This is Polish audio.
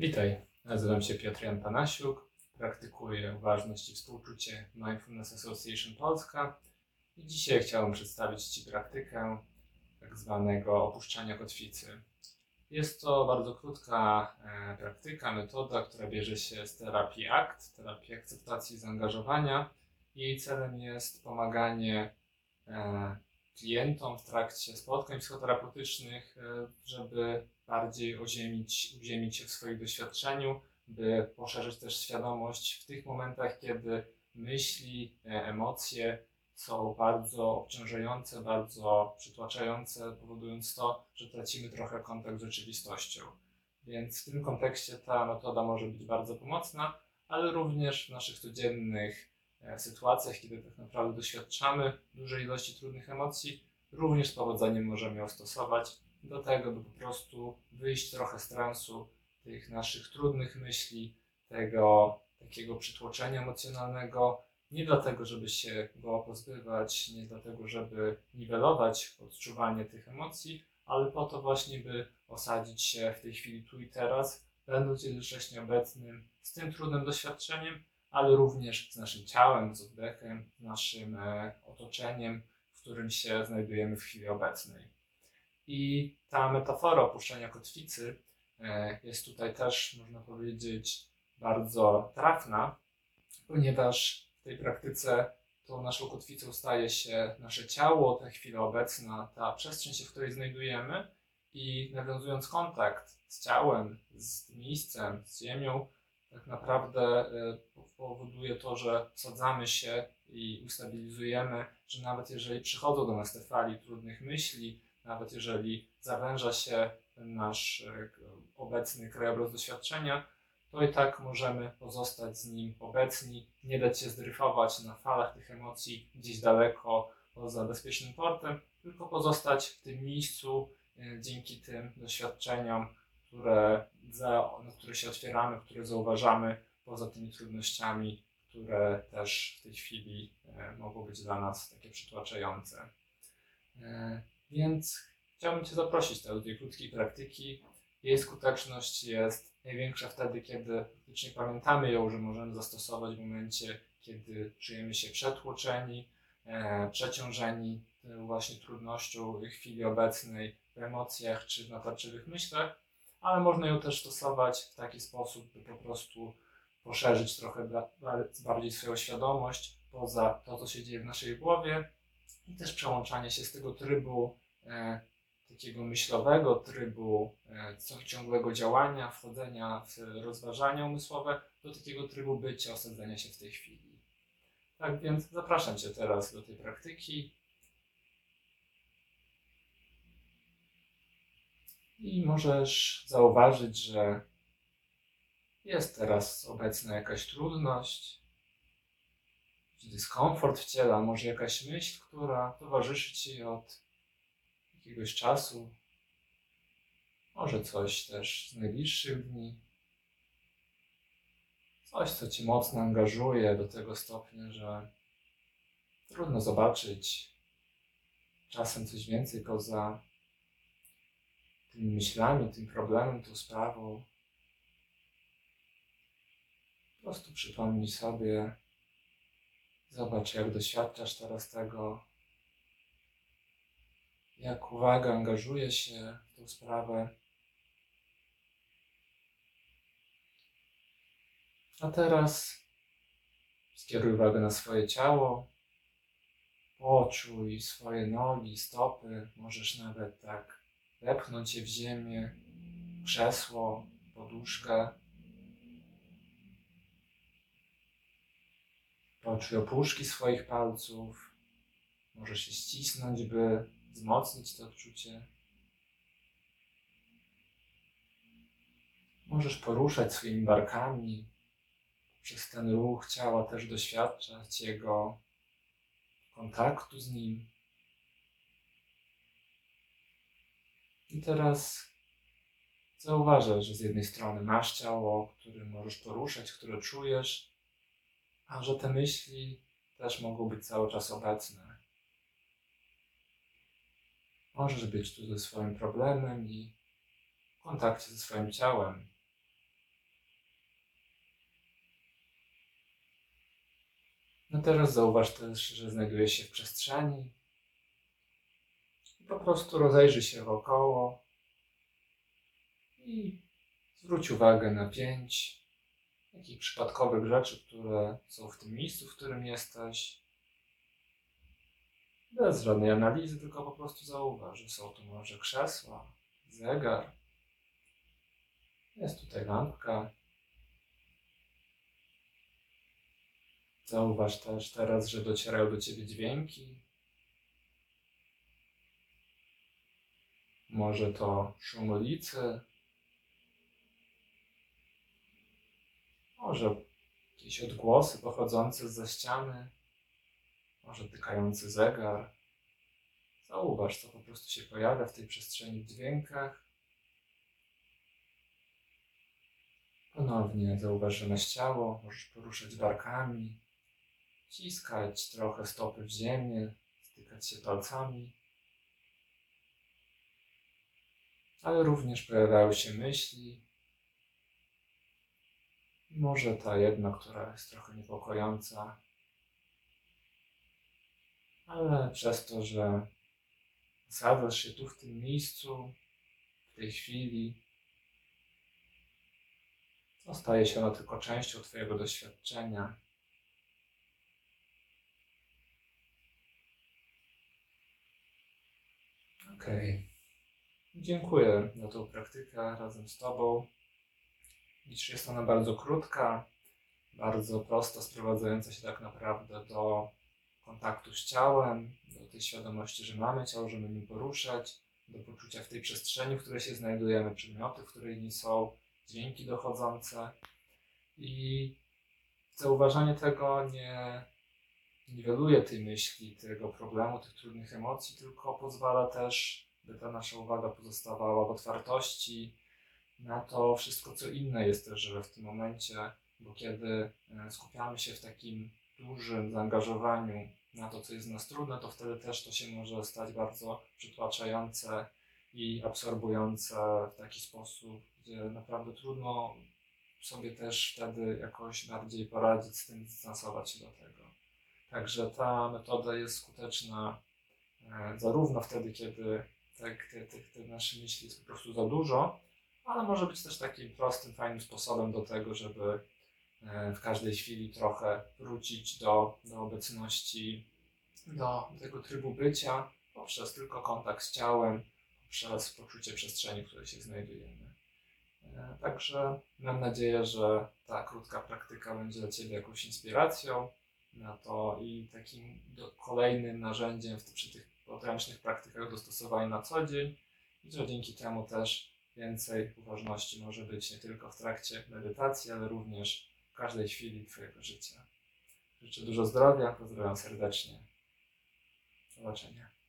Witaj, nazywam się Piotr Jan Panasiuk, praktykuję uważność i współczucie Mindfulness Association Polska i dzisiaj chciałem przedstawić Ci praktykę tak zwanego opuszczania kotwicy. Jest to bardzo krótka e, praktyka, metoda, która bierze się z terapii ACT, terapii akceptacji i zaangażowania. Jej celem jest pomaganie e, klientom w trakcie spotkań psychoterapeutycznych, e, żeby bardziej oziemić, uziemić się w swoim doświadczeniu, by poszerzyć też świadomość w tych momentach, kiedy myśli, e, emocje są bardzo obciążające, bardzo przytłaczające, powodując to, że tracimy trochę kontakt z rzeczywistością. Więc w tym kontekście ta metoda może być bardzo pomocna, ale również w naszych codziennych sytuacjach, kiedy tak naprawdę doświadczamy dużej ilości trudnych emocji, również z powodzeniem możemy ją stosować do tego, by po prostu wyjść trochę z transu tych naszych trudnych myśli, tego takiego przytłoczenia emocjonalnego. Nie dlatego, żeby się go pozbywać, nie dlatego, żeby niwelować odczuwanie tych emocji, ale po to właśnie, by osadzić się w tej chwili tu i teraz, będąc jednocześnie obecnym z tym trudnym doświadczeniem, ale również z naszym ciałem, z oddechem, z naszym e, otoczeniem, w którym się znajdujemy w chwili obecnej. I ta metafora opuszczenia kotwicy e, jest tutaj też, można powiedzieć, bardzo trafna, ponieważ w tej praktyce tą naszą kotwicą staje się nasze ciało, ta chwila obecna, ta przestrzeń, się w której znajdujemy i nawiązując kontakt z ciałem, z miejscem, z ziemią, tak naprawdę e, powoduje to, że wsadzamy się i ustabilizujemy, że nawet jeżeli przychodzą do nas te fali trudnych myśli, nawet jeżeli zawęża się nasz e, obecny krajobraz doświadczenia, to i tak możemy pozostać z nim obecni, nie dać się zdryfować na falach tych emocji gdzieś daleko poza bezpiecznym portem, tylko pozostać w tym miejscu e, dzięki tym doświadczeniom, które, za, na które się otwieramy, które zauważamy poza tymi trudnościami, które też w tej chwili e, mogą być dla nas takie przytłaczające. Więc chciałbym Cię zaprosić do tej krótkiej praktyki. Jej skuteczność jest największa wtedy, kiedy faktycznie pamiętamy ją, że możemy zastosować w momencie, kiedy czujemy się przetłoczeni, e, przeciążeni właśnie trudnością chwili obecnej w emocjach czy w natarczywych myślach, ale można ją też stosować w taki sposób, by po prostu poszerzyć trochę bardziej swoją świadomość poza to, co się dzieje w naszej głowie i też przełączanie się z tego trybu e, takiego myślowego, trybu e, ciągłego działania, wchodzenia w rozważania umysłowe, do takiego trybu bycia, osadzenia się w tej chwili. Tak więc zapraszam Cię teraz do tej praktyki. I możesz zauważyć, że jest teraz obecna jakaś trudność, dyskomfort w ciele, a może jakaś myśl, która towarzyszy Ci od jakiegoś czasu, może coś też z najbliższych dni, coś, co Cię mocno angażuje do tego stopnia, że trudno zobaczyć czasem coś więcej poza tymi myślami, tym problemem, tą sprawą. Po prostu przypomnij sobie, Zobacz, jak doświadczasz teraz tego, jak uwaga angażuje się w tę sprawę. A teraz skieruj uwagę na swoje ciało, poczuj swoje nogi, stopy, możesz nawet tak wepchnąć je w ziemię, krzesło, poduszkę. Poczuj opuszki swoich palców. Możesz się ścisnąć, by wzmocnić to odczucie. Możesz poruszać swoimi barkami. Przez ten ruch ciała też doświadczać jego kontaktu z nim. I teraz zauważasz, że z jednej strony masz ciało, które możesz poruszać, które czujesz, a że te myśli też mogą być cały czas obecne. Możesz być tu ze swoim problemem i w kontakcie ze swoim ciałem. No teraz zauważ też, że znajdujesz się w przestrzeni, po prostu rozejrzyj się wokoło i zwróć uwagę na pięć takich przypadkowych rzeczy, które są w tym miejscu, w którym jesteś. Bez żadnej analizy, tylko po prostu zauważ, że są tu może krzesła, zegar. Jest tutaj lampka. Zauważ też teraz, że docierają do ciebie dźwięki. Może to szum ulicy. Może jakieś odgłosy pochodzące ze ściany. Może tykający zegar. Zauważ, co po prostu się pojawia w tej przestrzeni w dźwiękach. Ponownie zauważ, że masz ciało, możesz poruszać barkami, Ciskać trochę stopy w ziemię, stykać się palcami. Ale również pojawiały się myśli. Może ta jedna, która jest trochę niepokojąca, ale przez to, że zasadzasz się tu w tym miejscu, w tej chwili, staje się ona tylko częścią Twojego doświadczenia. Okej. Okay. Dziękuję za tą praktykę razem z Tobą. Widzisz, jest ona bardzo krótka, bardzo prosta, sprowadzająca się tak naprawdę do kontaktu z ciałem, do tej świadomości, że mamy ciało, że mamy poruszać, do poczucia w tej przestrzeni, w której się znajdujemy, przedmioty, w której nie są, dźwięki dochodzące. I zauważanie tego nie niweluje tej myśli, tego problemu, tych trudnych emocji, tylko pozwala też, by ta nasza uwaga pozostawała w otwartości na to wszystko, co inne jest też w tym momencie, bo kiedy e, skupiamy się w takim dużym zaangażowaniu na to, co jest nas trudne, to wtedy też to się może stać bardzo przytłaczające i absorbujące w taki sposób, gdzie naprawdę trudno sobie też wtedy jakoś bardziej poradzić z tym, dystansować się do tego. Także ta metoda jest skuteczna e, zarówno wtedy, kiedy tak, te, te, te nasze myśli jest po prostu za dużo, ale może być też takim prostym, fajnym sposobem do tego, żeby e, w każdej chwili trochę wrócić do, do obecności, do tego trybu bycia poprzez tylko kontakt z ciałem, poprzez poczucie przestrzeni, w której się znajdujemy. E, także mam nadzieję, że ta krótka praktyka będzie dla Ciebie jakąś inspiracją na to i takim kolejnym narzędziem w, przy tych podręcznych praktykach do stosowania na co dzień i że dzięki temu też więcej uważności może być nie tylko w trakcie medytacji, ale również w każdej chwili Twojego życia. Życzę dużo zdrowia, pozdrawiam serdecznie. Do zobaczenia.